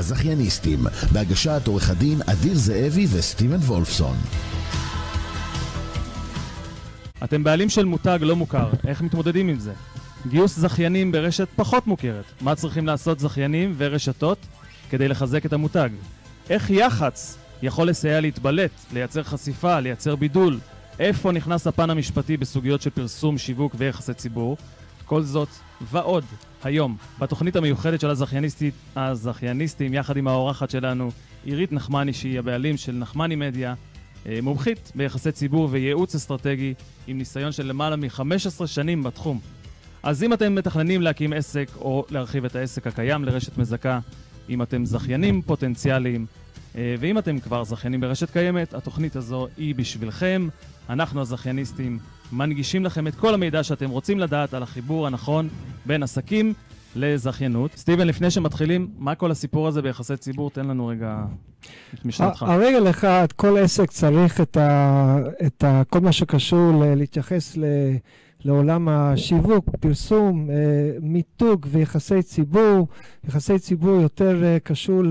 הזכייניסטים, בהגשת עורך הדין אדיר זאבי וסטיבן וולפסון. אתם בעלים של מותג לא מוכר, איך מתמודדים עם זה? גיוס זכיינים ברשת פחות מוכרת. מה צריכים לעשות זכיינים ורשתות כדי לחזק את המותג? איך יח"צ יכול לסייע להתבלט, לייצר חשיפה, לייצר בידול? איפה נכנס הפן המשפטי בסוגיות של פרסום, שיווק ויחסי ציבור? כל זאת ועוד היום בתוכנית המיוחדת של הזכייניסטים, הזכייניסטים יחד עם האורחת שלנו עירית נחמני שהיא הבעלים של נחמני מדיה אה, מומחית ביחסי ציבור וייעוץ אסטרטגי עם ניסיון של למעלה מ-15 שנים בתחום. אז אם אתם מתכננים להקים עסק או להרחיב את העסק הקיים לרשת מזכה, אם אתם זכיינים פוטנציאליים, אה, ואם אתם כבר זכיינים ברשת קיימת, התוכנית הזו היא בשבילכם. אנחנו הזכייניסטים מנגישים לכם את כל המידע שאתם רוצים לדעת על החיבור הנכון בין עסקים לזכיינות. סטיבן, לפני שמתחילים, מה כל הסיפור הזה ביחסי ציבור? תן לנו רגע את משנתך. הרגע לך, כל עסק צריך את, ה, את ה, כל מה שקשור ל, להתייחס ל... לעולם השיווק, פרסום, אה, מיתוג ויחסי ציבור. יחסי ציבור יותר אה, קשור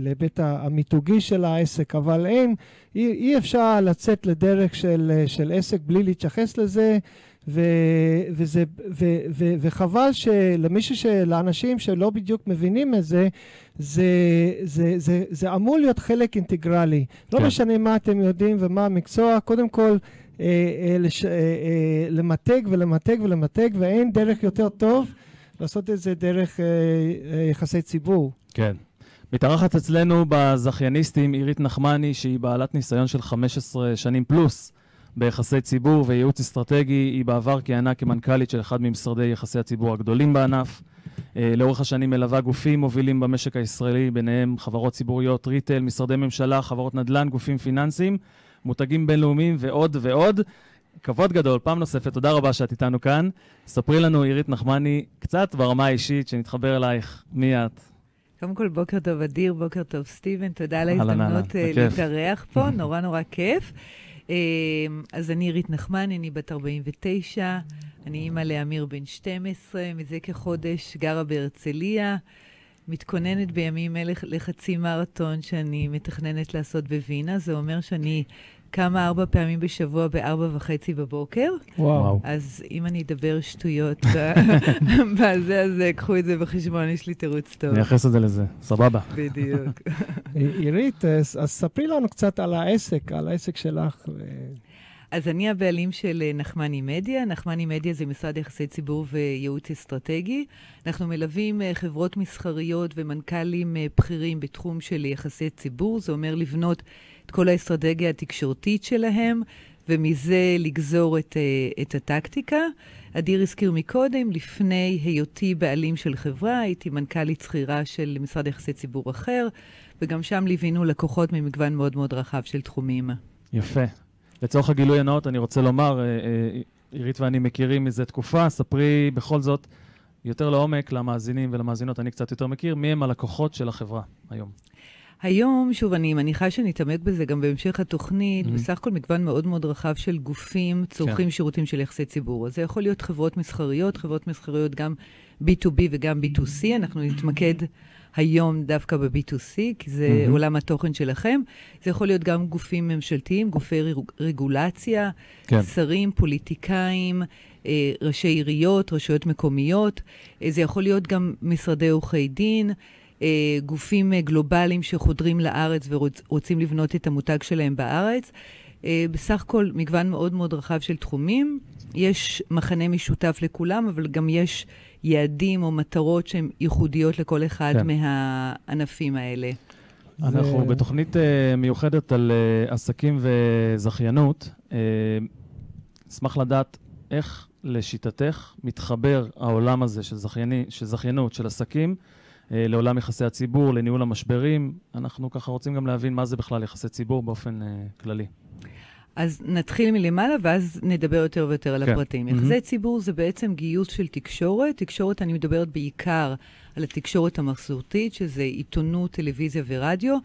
להיבט המיתוגי של העסק, אבל אין, אי, אי אפשר לצאת לדרך של, אה, של עסק בלי להתייחס לזה. ו, וזה, ו, ו, וחבל שלמישהו, לאנשים שלא בדיוק מבינים את זה, זה, זה, זה, זה אמור להיות חלק אינטגרלי. לא כן. לא משנה מה אתם יודעים ומה המקצוע, קודם כל לש, אה, אה, למתג ולמתג ולמתג, ואין דרך יותר טוב לעשות את זה דרך אה, אה, יחסי ציבור. כן. מתארחת אצלנו בזכייניסטים עירית נחמני, שהיא בעלת ניסיון של 15 שנים פלוס ביחסי ציבור וייעוץ אסטרטגי. היא בעבר כיהנה כמנכ"לית של אחד ממשרדי יחסי הציבור הגדולים בענף. אה, לאורך השנים מלווה גופים מובילים במשק הישראלי, ביניהם חברות ציבוריות, ריטל, משרדי ממשלה, חברות נדל"ן, גופים פיננסיים, מותגים בינלאומיים ועוד ועוד. כבוד גדול, פעם נוספת, תודה רבה שאת איתנו כאן. ספרי לנו, עירית נחמני, קצת ברמה האישית, שנתחבר אלייך. מי את? קודם כל, בוקר טוב, אדיר, בוקר טוב, סטיבן, תודה על ההזדמנות אה, להתארח פה, נורא נורא כיף. אה, אז אני עירית נחמני, אני בת 49, אני אימא לאמיר בן 12, מזה כחודש גרה בהרצליה. מתכוננת בימים אלה לחצי מרתון שאני מתכננת לעשות בווינה. זה אומר שאני קמה ארבע פעמים בשבוע בארבע וחצי בבוקר. וואו. אז אם אני אדבר שטויות בזה, אז קחו את זה בחשבון, יש לי תירוץ טוב. נייחס את זה לזה, סבבה. בדיוק. עירית, אז ספרי לנו קצת על העסק, על העסק שלך. אז אני הבעלים של אה, נחמני מדיה. נחמני מדיה זה משרד יחסי ציבור וייעוץ אסטרטגי. אנחנו מלווים אה, חברות מסחריות ומנכ"לים אה, בכירים בתחום של יחסי ציבור. זה אומר לבנות את כל האסטרטגיה התקשורתית שלהם, ומזה לגזור את, את הטקטיקה. אדיר הזכיר מקודם, לפני היותי בעלים של חברה, הייתי מנכ"לית שכירה של משרד יחסי ציבור אחר, וגם שם ליווינו לקוחות ממגוון מאוד מאוד רחב של תחומים. יפה. לצורך הגילוי הנאות, אני רוצה לומר, אה, אה, עירית ואני מכירים מזה תקופה, ספרי בכל זאת יותר לעומק למאזינים ולמאזינות, אני קצת יותר מכיר, מי הם הלקוחות של החברה היום. היום, שוב, אני מניחה שנתעמק בזה גם בהמשך התוכנית, mm-hmm. בסך הכל מגוון מאוד מאוד רחב של גופים צורכים כן. שירותים של יחסי ציבור. אז זה יכול להיות חברות מסחריות, חברות מסחריות גם B2B וגם B2C, אנחנו נתמקד היום דווקא ב-B2C, כי זה mm-hmm. עולם התוכן שלכם. זה יכול להיות גם גופים ממשלתיים, גופי רגולציה, כן. שרים, פוליטיקאים, אה, ראשי עיריות, רשויות מקומיות. אה, זה יכול להיות גם משרדי עורכי דין. אה, גופים גלובליים שחודרים לארץ ורוצים לבנות את המותג שלהם בארץ. בסך הכל מגוון מאוד מאוד רחב של תחומים. יש מחנה משותף לכולם, אבל גם יש יעדים או מטרות שהן ייחודיות לכל אחד כן. מהענפים האלה. אנחנו ו... בתוכנית uh, מיוחדת על uh, עסקים וזכיינות. Uh, אשמח לדעת איך לשיטתך מתחבר העולם הזה של, זכייני, של זכיינות, של עסקים, לעולם יחסי הציבור, לניהול המשברים. אנחנו ככה רוצים גם להבין מה זה בכלל יחסי ציבור באופן uh, כללי. אז נתחיל מלמעלה, ואז נדבר יותר ויותר על כן. הפרטים. Mm-hmm. יחסי ציבור זה בעצם גיוס של תקשורת. תקשורת, אני מדברת בעיקר על התקשורת המסורתית, שזה עיתונות, טלוויזיה ורדיו,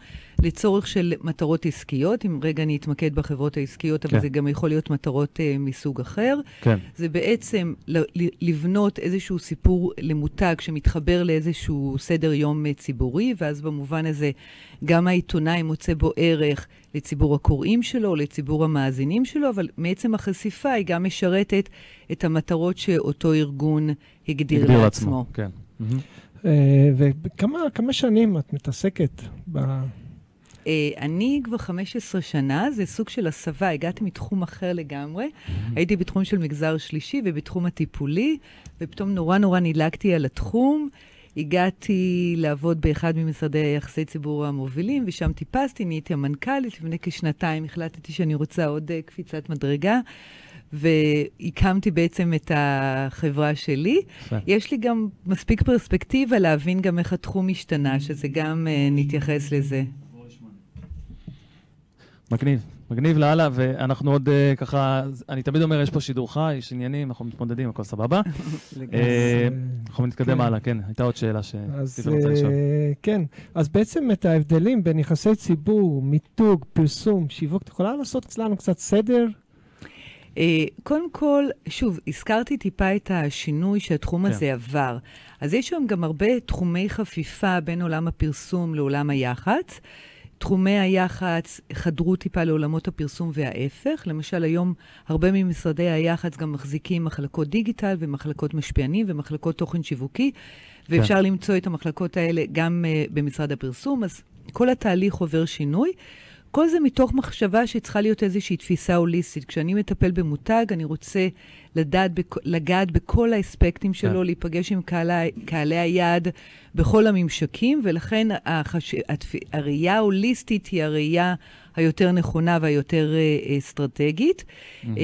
לצורך של מטרות עסקיות. אם רגע אני אתמקד בחברות העסקיות, אבל כן. זה גם יכול להיות מטרות uh, מסוג אחר. כן. זה בעצם לבנות איזשהו סיפור למותג שמתחבר לאיזשהו סדר יום אה, ציבורי, ואז במובן הזה גם העיתונאי מוצא בו ערך לציבור הקוראים שלו, לציבור המאזינים שלו, אבל מעצם החשיפה היא גם משרתת את המטרות שאותו ארגון הגדיר, הגדיר לעצמו. לעצמו. כן. מהמם. אה, וכמה כמה שנים את מתעסקת ב... Uh, אני כבר 15 שנה, זה סוג של הסבה, הגעתי מתחום אחר לגמרי. הייתי בתחום של מגזר שלישי ובתחום הטיפולי, ופתאום נורא נורא נדלקתי על התחום. הגעתי לעבוד באחד ממשרדי היחסי ציבור המובילים, ושם טיפסתי, נהייתי המנכ"לית. לפני כשנתיים החלטתי שאני רוצה עוד uh, קפיצת מדרגה. והקמתי בעצם את החברה שלי. יפה. יש לי גם מספיק פרספקטיבה להבין גם איך התחום השתנה, שזה גם uh, נתייחס לזה. מגניב. מגניב לאללה, ואנחנו עוד אה, ככה, אני תמיד אומר, יש פה שידור חי, יש עניינים, אנחנו מתמודדים, הכל סבבה. אה, אנחנו נתקדם כן. הלאה, כן, הייתה עוד שאלה שסטיבן רוצה לשאול. כן, אז בעצם את ההבדלים בין יחסי ציבור, מיתוג, פרסום, שיווק, את יכולה לעשות לנו קצת סדר? אה, קודם כל, שוב, הזכרתי טיפה את השינוי שהתחום כן. הזה עבר. אז יש היום גם הרבה תחומי חפיפה בין עולם הפרסום לעולם היח"צ. תחומי היח"צ חדרו טיפה לעולמות הפרסום וההפך. למשל, היום הרבה ממשרדי היח"צ גם מחזיקים מחלקות דיגיטל ומחלקות משפיענים ומחלקות תוכן שיווקי, ואפשר למצוא את המחלקות האלה גם uh, במשרד הפרסום. אז כל התהליך עובר שינוי. כל זה מתוך מחשבה שצריכה להיות איזושהי תפיסה הוליסטית. כשאני מטפל במותג, אני רוצה לדעת, לגעת בכל האספקטים שלו, כן. להיפגש עם קהלי, קהלי היעד בכל הממשקים, ולכן החש... התפ... הראייה ההוליסטית היא הראייה היותר נכונה והיותר אה, אסטרטגית. מהמם. אה,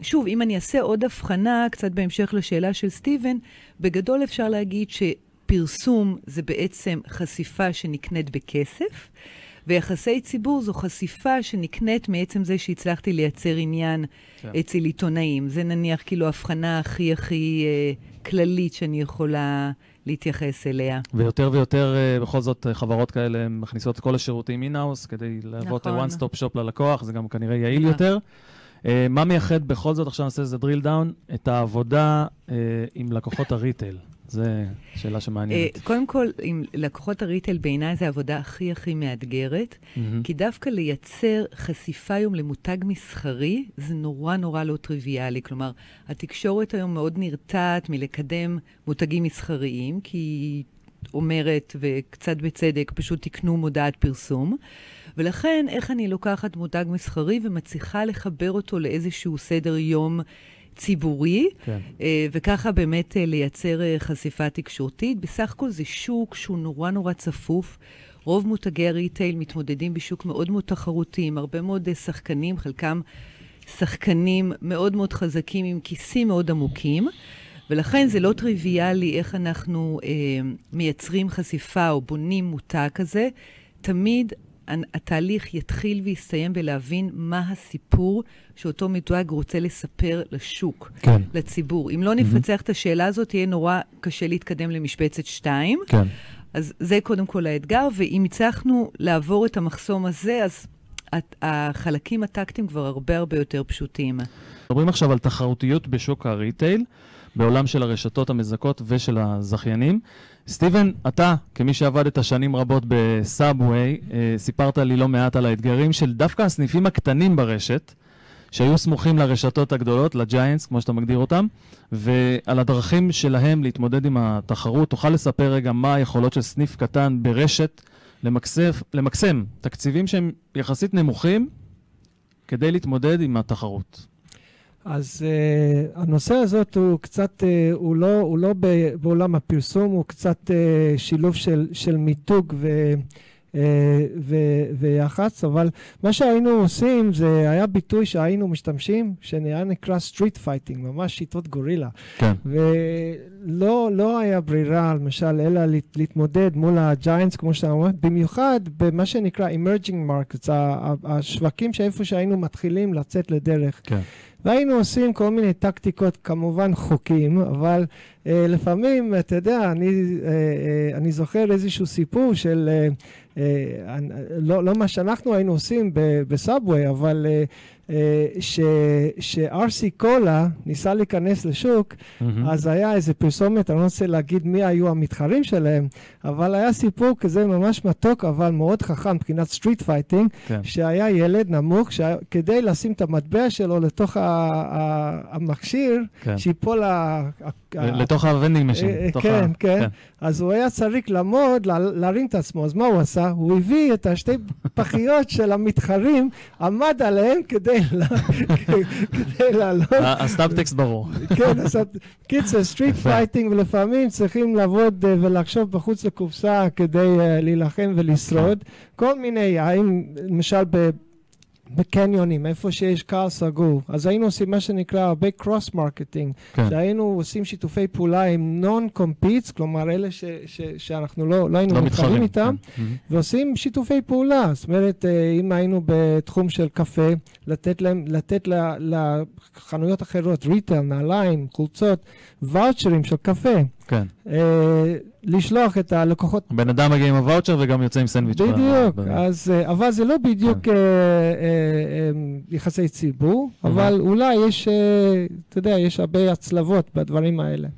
שוב, אם אני אעשה עוד הבחנה, קצת בהמשך לשאלה של סטיבן, בגדול אפשר להגיד שפרסום זה בעצם חשיפה שנקנית בכסף. ויחסי ציבור זו חשיפה שנקנית מעצם זה שהצלחתי לייצר עניין כן. אצל עיתונאים. זה נניח כאילו ההבחנה הכי הכי אה, כללית שאני יכולה להתייחס אליה. ויותר ויותר, אה, בכל זאת, אה, חברות כאלה מכניסות את כל השירותים in-house כדי להוות נכון. one stop shop ללקוח, זה גם כנראה יעיל נכון. יותר. אה, מה מייחד בכל זאת, עכשיו נעשה איזה drill down, את העבודה אה, עם לקוחות ה retail? זו שאלה אה, שמעניינת. קודם כל, עם לקוחות ה retail בעיניי זו העבודה הכי הכי מאתגרת, מהמם. כי דווקא לייצר חשיפה היום למותג מסחרי, זה נורא נורא לא טריוויאלי. כלומר, התקשורת היום מאוד נרתעת מלקדם מותגים מסחריים, כי היא אומרת, וקצת בצדק, פשוט תקנו מודעת פרסום. ולכן, איך אני לוקחת מותג מסחרי ומצליחה לחבר אותו לאיזשהו סדר יום ציבורי, כן. אה, וככה באמת אה, לייצר אה, חשיפה תקשורתית. בסך הכל זה שוק שהוא נורא נורא צפוף. רוב מותגי הריטייל מתמודדים בשוק מאוד מאוד תחרותי, עם הרבה מאוד שחקנים, חלקם שחקנים מאוד מאוד חזקים עם כיסים מאוד עמוקים. ולכן זה לא טריוויאלי איך אנחנו אה, מייצרים חשיפה או בונים מותג כזה. תמיד התהליך יתחיל ויסתיים בלהבין מה הסיפור שאותו מתועג רוצה לספר לשוק, כן. לציבור. אם לא נפצח את השאלה הזאת, יהיה נורא קשה להתקדם למשבצת 2. כן. אז זה קודם כל האתגר, ואם הצלחנו לעבור את המחסום הזה, אז החלקים הטקטיים כבר הרבה הרבה יותר פשוטים. מדברים עכשיו על תחרותיות בשוק ה retail, בעולם של הרשתות המזכות ושל הזכיינים. סטיבן, אתה, כמי שעבדת שנים רבות ב Subway, אה, סיפרת לי לא מעט על האתגרים של דווקא הסניפים הקטנים ברשת, שהיו סמוכים לרשתות הגדולות, ל giants, כמו שאתה מגדיר אותם, ועל הדרכים שלהם להתמודד עם התחרות. תוכל לספר רגע מה היכולות של סניף קטן ברשת למקסף, למקסם תקציבים שהם יחסית נמוכים כדי להתמודד עם התחרות. אז uh, הנושא הזאת הוא קצת, uh, הוא לא, הוא לא בעולם הפרסום, הוא קצת uh, שילוב של, של מיתוג ו, ויח"צ, אבל מה שהיינו עושים זה היה ביטוי שהיינו משתמשים, שהיה נקרא street fighting, ממש שיטות גורילה. כן. ולא לא היה ברירה, למשל, אלא להתמודד מול הג'יינטס, כמו שאתה אומר, במיוחד במה שנקרא emerging markets, השווקים שאיפה שהיינו מתחילים לצאת לדרך. כן. והיינו עושים כל מיני טקטיקות, כמובן חוקים, אבל אה, לפעמים, אתה יודע, אני, אה, אה, אני זוכר איזשהו סיפור של, אה, אה, לא, לא מה שאנחנו היינו עושים בסאבווי, אבל אה, ש-RC קולה ניסה להיכנס לשוק, mm-hmm. אז היה איזה פרסומת, אני לא רוצה להגיד מי היו המתחרים שלהם, אבל היה סיפור כזה ממש מתוק, אבל מאוד חכם מבחינת street fighting, כן. שהיה ילד נמוך, שכדי לשים את המטבע שלו לתוך המכשיר, כן. שיפול ה... לתוך ה vending machine. אה, כן, כן, כן. אז הוא היה צריך לעמוד, להרים את עצמו. אז מה הוא עשה? הוא הביא את השתי פחיות של המתחרים, עמד עליהן כדי לעלות. הסאבטקסט ברור. כן, קיצר, street fighting, ולפעמים צריכים לעבוד אה, ולחשוב בחוץ לקופסה כדי אה, להילחם ולשרוד. כל מיני, האם למשל בקניונים, איפה שיש קהל סגור. אז היינו עושים מה שנקרא הרבה cross marketing. כן. שהיינו עושים שיתופי פעולה עם non competes, כלומר אלה ש, ש, שאנחנו לא, לא היינו לא מתחרים איתם, כן. ועושים שיתופי פעולה. זאת אומרת, אה, אם היינו בתחום של קפה, לתת להם, לתת לחנויות אחרות, ריטל, נעליים, חולצות, ואוצ'רים של קפה. כן. אה, לשלוח את הלקוחות. בן אדם מגיע עם הוואוצ'ר וגם יוצא עם סנדוויץ'. בדיוק, אז, אה, אבל זה לא בדיוק כן. אה, אה, אה, יחסי ציבור, אבל אולי יש, אה, אתה יודע, יש הרבה הצלבות בדברים האלה.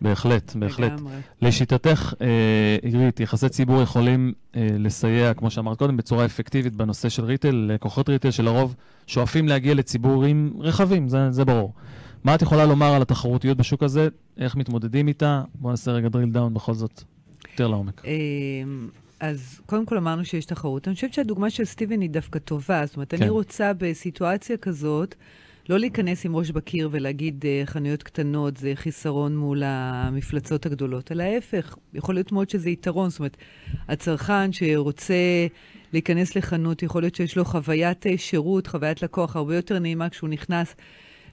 בהחלט, בהחלט. לגמרי. לשיטתך, אה, עירית, יחסי ציבור יכולים אה, לסייע, כמו שאמרת קודם, בצורה אפקטיבית בנושא של ריטל, לקוחות ריטל שלרוב שואפים להגיע לציבורים רחבים, זה, זה ברור. מה את יכולה לומר על התחרותיות בשוק הזה? איך מתמודדים איתה? בואו נעשה רגע drill down בכל זאת, יותר לעומק. אמ, אז קודם כל אמרנו שיש תחרות. אני חושבת שהדוגמה של סטיבן היא דווקא טובה. זאת אומרת, כן. אני רוצה בסיטואציה כזאת, לא להיכנס עם ראש בקיר ולהגיד uh, חנויות קטנות זה חיסרון מול המפלצות הגדולות, אלא ההפך, יכול להיות מאוד שזה יתרון. זאת אומרת, הצרכן שרוצה להיכנס לחנות, יכול להיות שיש לו חוויית אה, שירות, חוויית לקוח הרבה יותר נעימה כשהוא נכנס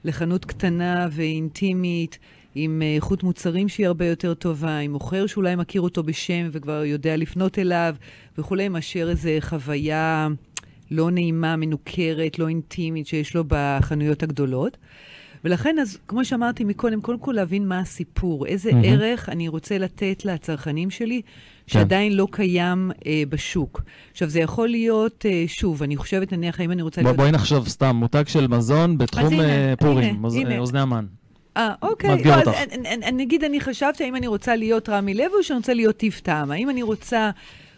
לחנות קטנה ואינטימית, עם אה, איכות מוצרים שהיא הרבה יותר טובה, עם מוכר שאולי מכיר אותו בשם וכבר יודע לפנות אליו וכולי, מאשר איזו חוויה לא נעימה, מנוכרת, לא אינטימית שיש לו בחנויות הגדולות. ולכן, אז כמו שאמרתי מקודם, קודם כל להבין מה הסיפור, איזה mm-hmm. ערך אני רוצה לתת לצרכנים שלי, כן. שעדיין כן. לא קיים אה, בשוק. עכשיו, זה יכול להיות, אה, שוב, אני חושבת, נניח, האם אני רוצה בוא, להיות... בואי נחשוב סתם, מותג של מזון בתחום הנה, פורים, הנה, מוז... הנה. אוזני המן. אה, אוקיי. מאתגר אותך. נגיד, אני חשבתי, האם אני רוצה להיות רמי לוי או שאני רוצה להיות טיב טעם? האם אני רוצה,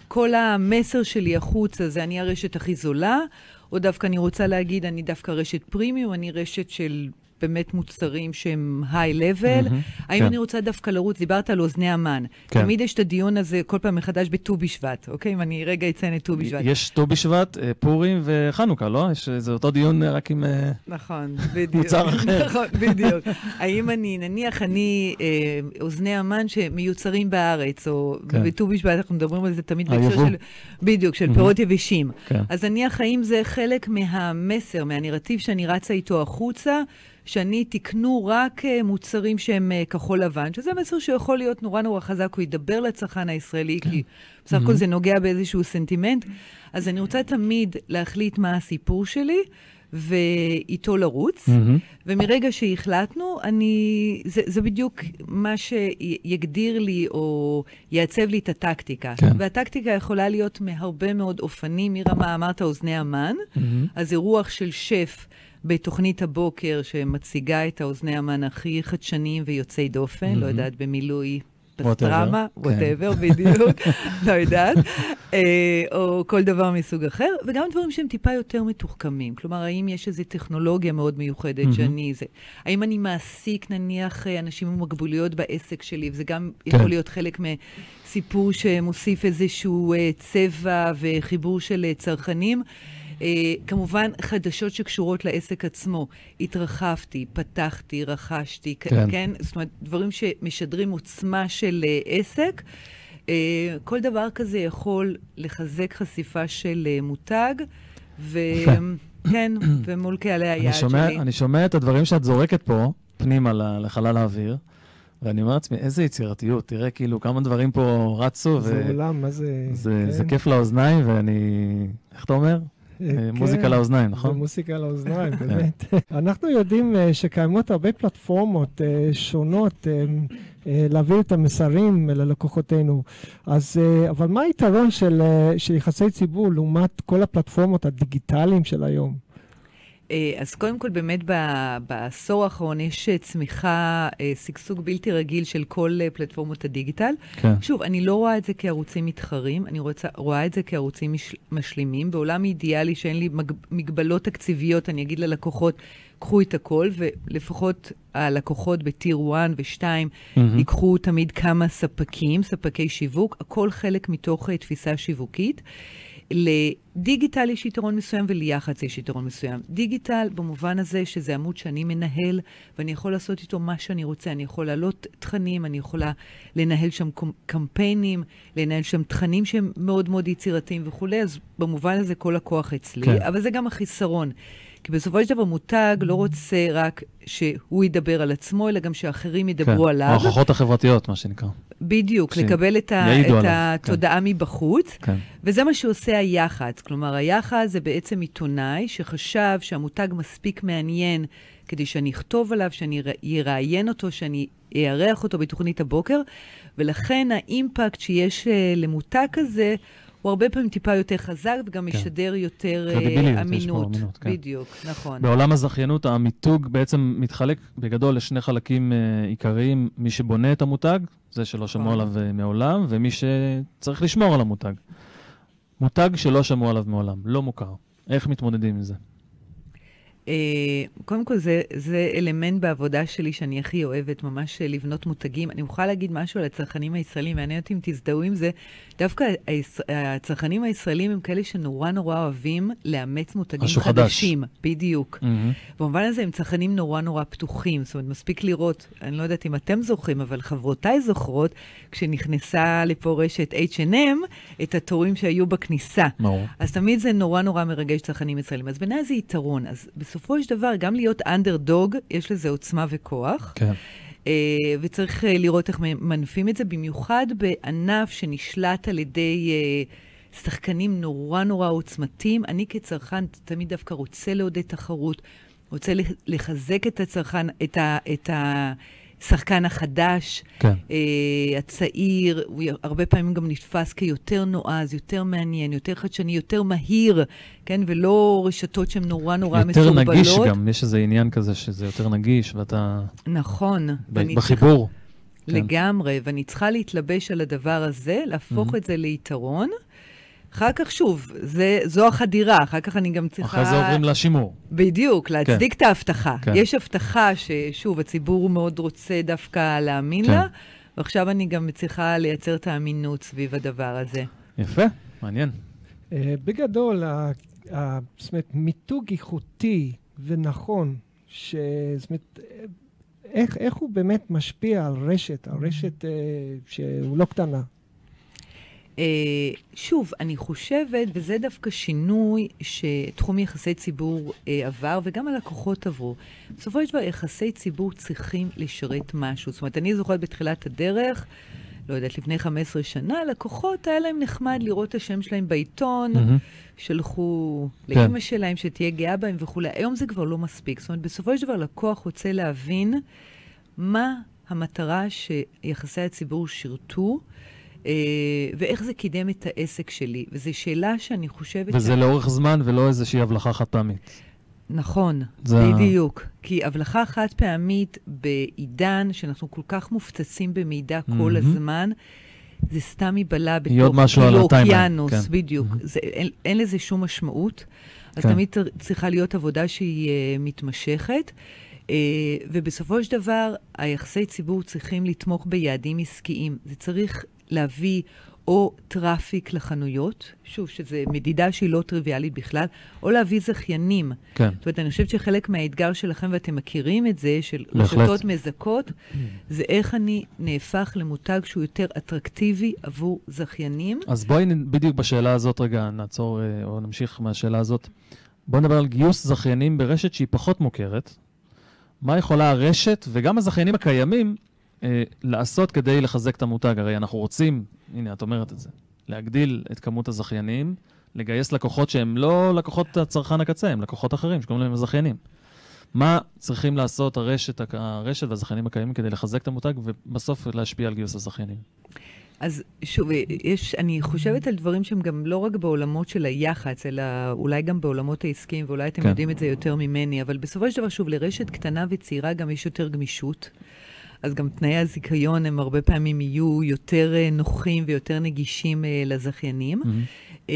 כל המסר שלי החוצה זה אני הרשת הכי זולה, או דווקא אני רוצה להגיד, אני דווקא רשת פרימיום, אני רשת של באמת מוצרים שהם היי-לבל. Mm-hmm, האם כן. אני רוצה דווקא לרוץ, דיברת על אוזני המן. כן. תמיד יש את הדיון הזה כל פעם מחדש בט"ו בשבט, אוקיי? אם אני רגע אציין את ט"ו בשבט. יש ט"ו בשבט, אה, פורים וחנוכה, לא? יש, זה אותו דיון אה, רק עם אה, נכון, בדיוק. מוצר אחר. נכון, בדיוק. האם אני, נניח אני אוזני המן שמיוצרים בארץ, או כן. בט"ו בשבט, אנחנו מדברים על זה תמיד בהקשר של... בדיוק, של. פירות יבשים. כן. אז נניח, האם זה חלק מהמסר, מהנרטיב שאני רצה איתו החוצה, שאני תקנו רק אה, מוצרים שהם אה, כחול לבן, שזה מסר שיכול להיות נורא נורא חזק, הוא ידבר לצרכן הישראלי, כן. כי בסך הכל mm-hmm. זה נוגע באיזשהו סנטימנט. אז אני רוצה תמיד להחליט מה הסיפור שלי. ואיתו לרוץ, mm-hmm. ומרגע שהחלטנו, אני, זה, זה בדיוק מה שיגדיר לי או יעצב לי את הטקטיקה. כן. והטקטיקה יכולה להיות מהרבה מאוד אופנים, מרמה, אמרת אוזני המן, mm-hmm. אז אירוח של שף בתוכנית הבוקר שמציגה את האוזני המן הכי חדשניים ויוצאי דופן, mm-hmm. לא יודעת, במילוי פסטרמה, ווטאבר, כן. בדיוק, לא יודעת, אה, או כל דבר מסוג אחר, וגם דברים שהם טיפה יותר מתוחכמים. כלומר, האם יש איזו טכנולוגיה מאוד מיוחדת. שאני זה? האם אני מעסיק, נניח, אה, אנשים עם מוגבלויות בעסק שלי, וזה גם כן. יכול להיות חלק מסיפור שמוסיף איזשהו אה, צבע וחיבור של צרכנים. אה, כמובן, חדשות שקשורות לעסק עצמו. התרחבתי, פתחתי, רכשתי, כן. כן? זאת אומרת, דברים שמשדרים עוצמה של uh, עסק. אה, כל דבר כזה יכול לחזק חשיפה של אה, מותג, וכן, ומול קהלי היעד שלי. אני שומע את הדברים שאת זורקת פה, פנימה לחלל האוויר. ואני אומר לעצמי, איזה יצירתיות, תראה כאילו כמה דברים פה רצו. זה עולם, מה זה... זה, כן. זה כיף לאוזניים, ואני... איך אתה אומר? אה, כן, מוזיקה לאוזניים, נכון? מוזיקה לאוזניים, כן. באמת. אנחנו יודעים אה, שקיימות הרבה פלטפורמות אה, שונות להעביר את המסרים ללקוחותינו. אז, אבל מה היתרון של, של יחסי ציבור לעומת כל הפלטפורמות הדיגיטליים של היום? אה, אז קודם כל, באמת בעשור האחרון יש אה, צמיחה, אה, שגשוג בלתי רגיל של כל פלטפורמות הדיגיטל. כן. שוב, אני לא רואה את זה כערוצים מתחרים, אני רוצה, רואה את זה כערוצים מש, משלימים. בעולם אידיאלי שאין לי מג, מגבלות תקציביות, אני אגיד ללקוחות, קחו את הכל, ולפחות הלקוחות בטיר 1 ו-2 mm-hmm. ייקחו תמיד כמה ספקים, ספקי שיווק, הכל חלק מתוך תפיסה שיווקית. לדיגיטל יש יתרון מסוים וליח"צ יש יתרון מסוים. דיגיטל במובן הזה שזה עמוד שאני מנהל ואני יכול לעשות איתו מה שאני רוצה. אני יכול להעלות תכנים, אני יכולה לנהל שם קמפיינים, לנהל שם תכנים שהם מאוד מאוד יצירתיים וכולי, אז במובן הזה כל הכוח אצלי, כן. אבל זה גם החיסרון. כי בסופו של דבר מותג לא רוצה רק שהוא ידבר על עצמו, אלא גם שאחרים ידברו כן, עליו. ההוכחות החברתיות, מה שנקרא. בדיוק, לקבל את, ה, את כן. התודעה כן. מבחוץ, כן. וזה מה שעושה היח"צ. כלומר, היח"צ זה בעצם עיתונאי שחשב שהמותג מספיק מעניין כדי שאני אכתוב עליו, שאני אראיין אותו, שאני אארח אותו בתוכנית הבוקר, ולכן האימפקט שיש אה, למותג כזה, הוא הרבה פעמים טיפה יותר חזק וגם כן. משדר יותר uh, אמינות. אמינות כן. בדיוק, נכון. בעולם הזכיינות, המיתוג בעצם מתחלק בגדול לשני חלקים uh, עיקריים, מי שבונה את המותג, זה שלא שמעו נכון. עליו uh, מעולם, ומי שצריך לשמור על המותג. מותג שלא שמעו עליו מעולם, לא מוכר. איך מתמודדים עם זה? Uh, קודם כל, זה, זה אלמנט בעבודה שלי שאני הכי אוהבת, ממש לבנות מותגים. אני מוכרחה להגיד משהו על הצרכנים הישראלים, מעניין אותי אם תזדהו עם זה. דווקא הצרכנים הישראלים הם כאלה שנורא נורא אוהבים לאמץ מותגים חדשים. חדש. בדיוק. Mm-hmm. במובן הזה הם צרכנים נורא נורא פתוחים. זאת אומרת, מספיק לראות, אני לא יודעת אם אתם זוכרים, אבל חברותיי זוכרות, כשנכנסה לפה רשת H&M, את התורים שהיו בכניסה. ברור. אז תמיד זה נורא נורא מרגש צרכנים ישראלים. אז בעיניי זה יתרון. אז בסופו של דבר, גם להיות אנדרדוג, יש לזה עוצמה וכוח. כן. Uh, וצריך uh, לראות איך מנפים את זה, במיוחד בענף שנשלט על ידי uh, שחקנים נורא נורא עוצמתיים. אני כצרכן תמיד דווקא רוצה לעודד תחרות, רוצה לחזק את הצרכן, את ה... את ה השחקן החדש, כן. uh, הצעיר, הוא הרבה פעמים גם נתפס כיותר נועז, יותר מעניין, יותר חדשני, יותר מהיר, כן? ולא רשתות שהן נורא נורא יותר מסורבלות. יותר נגיש גם, יש איזה עניין כזה שזה יותר נגיש, ואתה... נכון. ב- בחיבור. כן. לגמרי, ואני צריכה להתלבש על הדבר הזה, להפוך mm-hmm. את זה ליתרון. אחר כך, שוב, זה, זו החדירה, אחר כך אני גם צריכה... אחרי זה עוברים לשימור. בדיוק, להצדיק כן. את ההבטחה. כן. יש הבטחה ששוב, הציבור מאוד רוצה דווקא להאמין כן. לה, ועכשיו אני גם צריכה לייצר את האמינות סביב הדבר הזה. יפה, מעניין. Uh, בגדול, זאת אומרת, מיתוג איכותי ונכון, ש... זאת אומרת, איך, איך הוא באמת משפיע על רשת, על רשת uh, שהוא לא קטנה. Uh, שוב, אני חושבת, וזה דווקא שינוי שתחום יחסי ציבור uh, עבר, וגם הלקוחות עברו. בסופו של דבר, יחסי ציבור צריכים לשרת משהו. זאת אומרת, אני זוכרת בתחילת הדרך, לא יודעת, לפני 15 שנה, לקוחות, היה להם נחמד לראות את השם שלהם בעיתון, mm-hmm. שלחו כן. לאימא שלהם שתהיה גאה בהם וכולי. היום זה כבר לא מספיק. זאת אומרת, בסופו של דבר, לקוח רוצה להבין מה המטרה שיחסי הציבור שירתו. אה, ואיך זה קידם את העסק שלי. וזו שאלה שאני חושבת... וזה ש... לאורך זמן ולא איזושהי הבלחה חד פעמית. נכון, זה... בדיוק. כי הבלחה חד פעמית בעידן שאנחנו כל כך מופצצים במידע mm-hmm. כל הזמן, זה סתם ייבלע בתוך אוקיינוס, כן. בדיוק. Mm-hmm. זה, אין, אין לזה שום משמעות. אז כן. תמיד צריכה להיות עבודה שהיא uh, מתמשכת. Uh, ובסופו של דבר, היחסי ציבור צריכים לתמוך ביעדים עסקיים. זה צריך להביא או traffic לחנויות, שוב, שזו מדידה שהיא לא טריוויאלית בכלל, או להביא זכיינים. כן. זאת אומרת, אני חושבת שחלק מהאתגר שלכם, ואתם מכירים את זה, של. רשתות מזכות, זה איך אני נהפך למותג שהוא יותר אטרקטיבי עבור זכיינים. אז בואי בדיוק בשאלה הזאת רגע נעצור אה, או נמשיך מהשאלה הזאת. בואי נדבר על גיוס זכיינים ברשת שהיא פחות מוכרת. מה יכולה הרשת וגם הזכיינים הקיימים אה, לעשות כדי לחזק את המותג? הרי אנחנו רוצים, הנה, את אומרת את זה, להגדיל את כמות הזכיינים, לגייס לקוחות שהם לא לקוחות הצרכן הקצה, הם לקוחות אחרים שקוראים להם הזכיינים. מה צריכים לעשות הרשת, הרשת והזכיינים הקיימים כדי לחזק את המותג ובסוף להשפיע על גיוס הזכיינים? אז שוב, יש, אני חושבת על דברים שהם גם לא רק בעולמות של היח"צ, אלא אולי גם בעולמות העסקיים, ואולי אתם כן. יודעים את זה יותר ממני, אבל בסופו של דבר, שוב, לרשת קטנה וצעירה גם יש יותר גמישות. אז גם תנאי הזיכיון הם הרבה פעמים יהיו יותר אה, נוחים ויותר נגישים אה, לזכיינים. אה,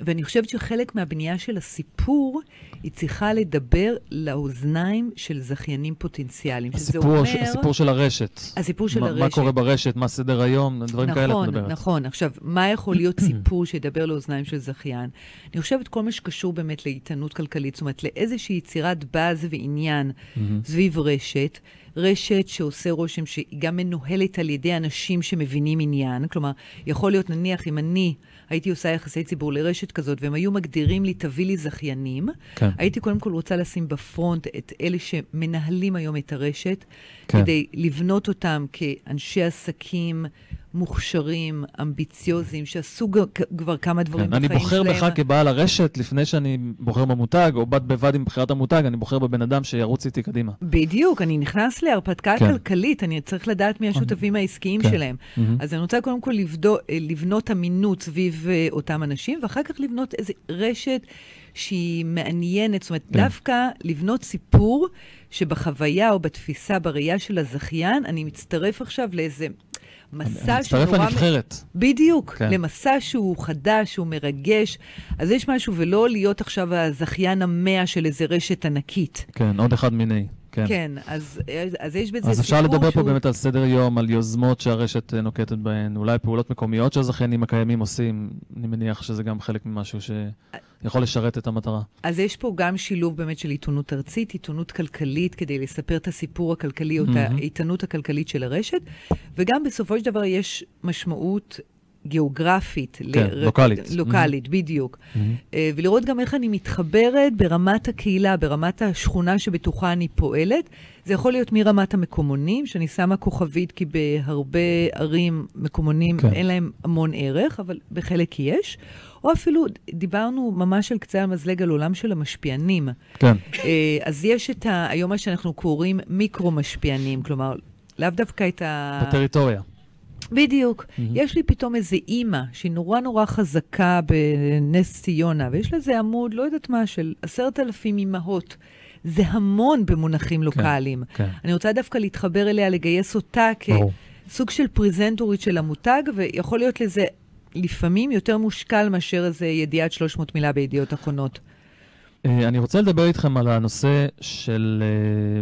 ואני חושבת שחלק מהבנייה של הסיפור, היא צריכה לדבר לאוזניים של זכיינים פוטנציאליים. הסיפור, אומר... הסיפור של הרשת. הסיפור של מה, הרשת. מה קורה ברשת, מה סדר היום, דברים כאלה את נכון, מדברת. נכון. עכשיו, מה יכול להיות סיפור שידבר לאוזניים של זכיין? אני חושבת כל מה שקשור באמת לאיתנות כלכלית, זאת אומרת, לאיזושהי יצירת באז ועניין סביב רשת, רשת שעושה רושם שהיא גם מנוהלת על ידי אנשים שמבינים עניין. כלומר, יכול להיות, נניח, אם אני הייתי עושה יחסי ציבור לרשת כזאת, והם היו מגדירים לי, תביא לי זכיינים, כן. הייתי קודם כל רוצה לשים בפרונט את אלה שמנהלים היום את הרשת, כן. כדי לבנות אותם כאנשי עסקים מוכשרים, אמביציוזיים, שעשו כבר כמה דברים כן, אני בחיים בוחר שלהם. בך כבעל הרשת לפני שאני בוחר במותג, או בד בבד עם בחירת המותג, אני בוחר בבן אדם שירוץ איתי קדימה. בדיוק, אני נכנס להרפתקה כן. כלכלית, אני צריך לדעת מי השותפים העסקיים כן. שלהם. מהמם. אז אני רוצה קודם כל לבדו, אה, לבנות אמינות סביב אה, אותם אנשים, ואחר כך לבנות איזו רשת שהיא מעניינת, זאת אומרת, כן. דווקא לבנות סיפור שבחוויה או בתפיסה, בראייה של הזכיין, אני מצטרף עכשיו לאיזה מסע אני מצטרף שנורא... לנבחרת. בדיוק, כן. למסע שהוא חדש, שהוא מרגש. אז יש משהו, ולא להיות עכשיו הזכיין המאה של איזה רשת ענקית. כן, עוד אחד מיני. כן. כן, אז, אז יש בזה אז אפשר סיפור לדבר פה שהוא... באמת על סדר יום, על יוזמות שהרשת אה, נוקטת בהן, אולי פעולות מקומיות שהזכיינים הקיימים עושים, אני מניח שזה גם חלק ממשהו שיכול לשרת את המטרה. אז יש פה גם שילוב באמת של עיתונות ארצית, עיתונות כלכלית, כדי לספר את הסיפור הכלכלי או את מהמם. האיתנות הכלכלית של הרשת, וגם בסופו של דבר יש משמעות גיאוגרפית. כן, לוקאלית. לוקאלית, בדיוק. אה, ולראות גם איך אני מתחברת ברמת הקהילה, ברמת השכונה שבתוכה אני פועלת. זה יכול להיות מרמת המקומונים, שאני שמה כוכבית, כי בהרבה ערים מקומונים כן. כן. אין להם המון ערך, אבל בחלק יש. או אפילו, דיברנו ממש על קצה המזלג על עולם של המשפיענים. כן, אה, אז יש את ה... היום מה שאנחנו קוראים מיקרו-משפיענים, כלומר, לאו דווקא את ה... בטריטוריה. בדיוק. מהמם. יש לי פתאום איזו אימא שהיא נורא נורא חזקה בנס ציונה, ויש לה איזה עמוד, לא יודעת מה, של עשרת אלפים אימהות. זה המון במונחים לוקאליים. כן. אני רוצה דווקא להתחבר אליה, לגייס אותה. כסוג של פרזנטורית של המותג, ויכול להיות לזה לפעמים יותר מושקל מאשר איזה ידיעת 300 מילה בידיעות אחרונות. אה, אני רוצה לדבר איתכם על הנושא של אה,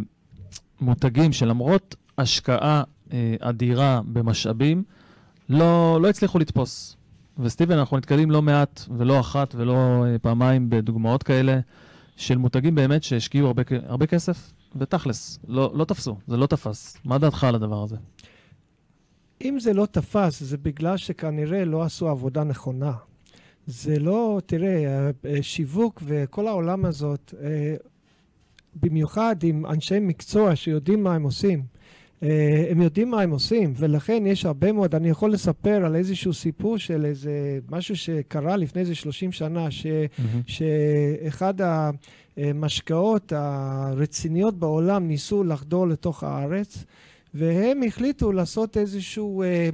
מותגים שלמרות השקעה אה, אדירה במשאבים, לא, לא הצליחו לתפוס. וסטיבן, אנחנו נתקלים לא מעט ולא אחת ולא אה, פעמיים בדוגמאות כאלה של מותגים באמת שהשקיעו הרבה, הרבה כסף, ותכלס, לא, לא תפסו, זה לא תפס. מה דעתך על הדבר הזה? אם זה לא תפס, זה בגלל שכנראה לא עשו עבודה נכונה. זה לא, תראה, אה, שיווק וכל העולם הזאת, אה, במיוחד עם אנשי מקצוע שיודעים מה הם עושים. אה, הם יודעים מה הם עושים, ולכן יש הרבה מאוד, אני יכול לספר על איזשהו סיפור של איזה משהו שקרה לפני איזה 30 שנה, ש, שאחד המשקאות הרציניות בעולם ניסו לחדור לתוך הארץ, והם החליטו לעשות איזשהו אה,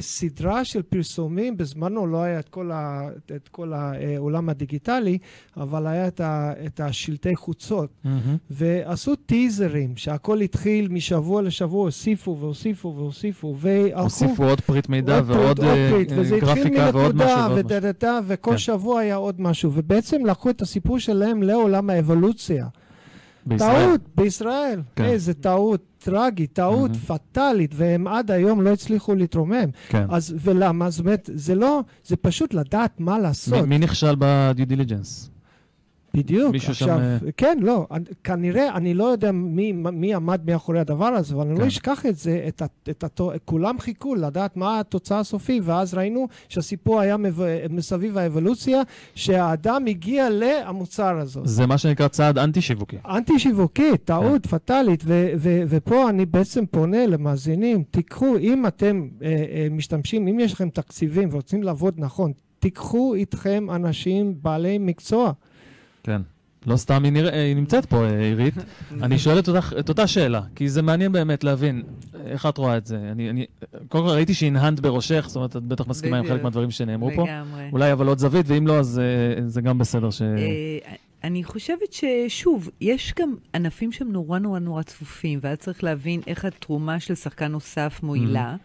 סדרה של פרסומים, בזמנו לא היה את כל, ה, את כל העולם הדיגיטלי, אבל היה את, ה, את השלטי חוצות. מהמם. ועשו טיזרים, שהכל התחיל משבוע לשבוע, הוסיפו והוסיפו והוסיפו, והלכו... הוסיפו עוד פריט מידע עוד פריט, ועוד עוד אה, פריט, אה, וזה גרפיקה ועוד משהו ועוד משהו. וכל כן. שבוע היה עוד משהו, ובעצם לקחו את הסיפור שלהם לעולם האבולוציה. בישראל. טעות, בישראל. כן. איזה טעות. טרגית, טעות מהמם. פטאלית, והם עד היום לא הצליחו להתרומם. כן. אז ולמה? זאת אומרת, זה לא, זה פשוט לדעת מה לעשות. מי- מי נכשל בדיו דיליג'נס? בדיוק. מישהו עכשיו, שם, אה, כן, לא, אני- כנראה, אני לא יודע מי, מי עמד מאחורי הדבר הזה, אבל אני כן. לא אשכח את זה, את, את התו, כולם חיכו לדעת מה התוצאה הסופית, ואז ראינו שהסיפור היה מב, מסביב האבולוציה, שהאדם הגיע למוצר הזה. זה מה שנקרא צעד אנטי-שיווקי. אנטי שיווקית, טעות כן. פטאלית, ו- ו- ופה אני בעצם פונה למאזינים, תיקחו, אם אתם אה, אה, משתמשים, אם יש לכם תקציבים ורוצים לעבוד נכון, תיקחו איתכם אנשים בעלי מקצוע. כן. לא סתם היא, נרא... היא נמצאת פה, אה, עירית. אני שואל את אותך, את אותה שאלה, כי זה מעניין באמת להבין איך את רואה את זה. אני, אני, קודם כל ראיתי שהנהנת בראשך, זאת אומרת, את בטח מסכימה עם בדיוק. חלק מהדברים שנאמרו פה. לגמרי. אולי אבל עוד זווית, ואם לא, אז אה, זה גם בסדר ש... אה, אני חושבת ששוב, יש גם ענפים שהם נורא נורא נורא צפופים, ואז צריך להבין איך התרומה של שחקן נוסף מועילה.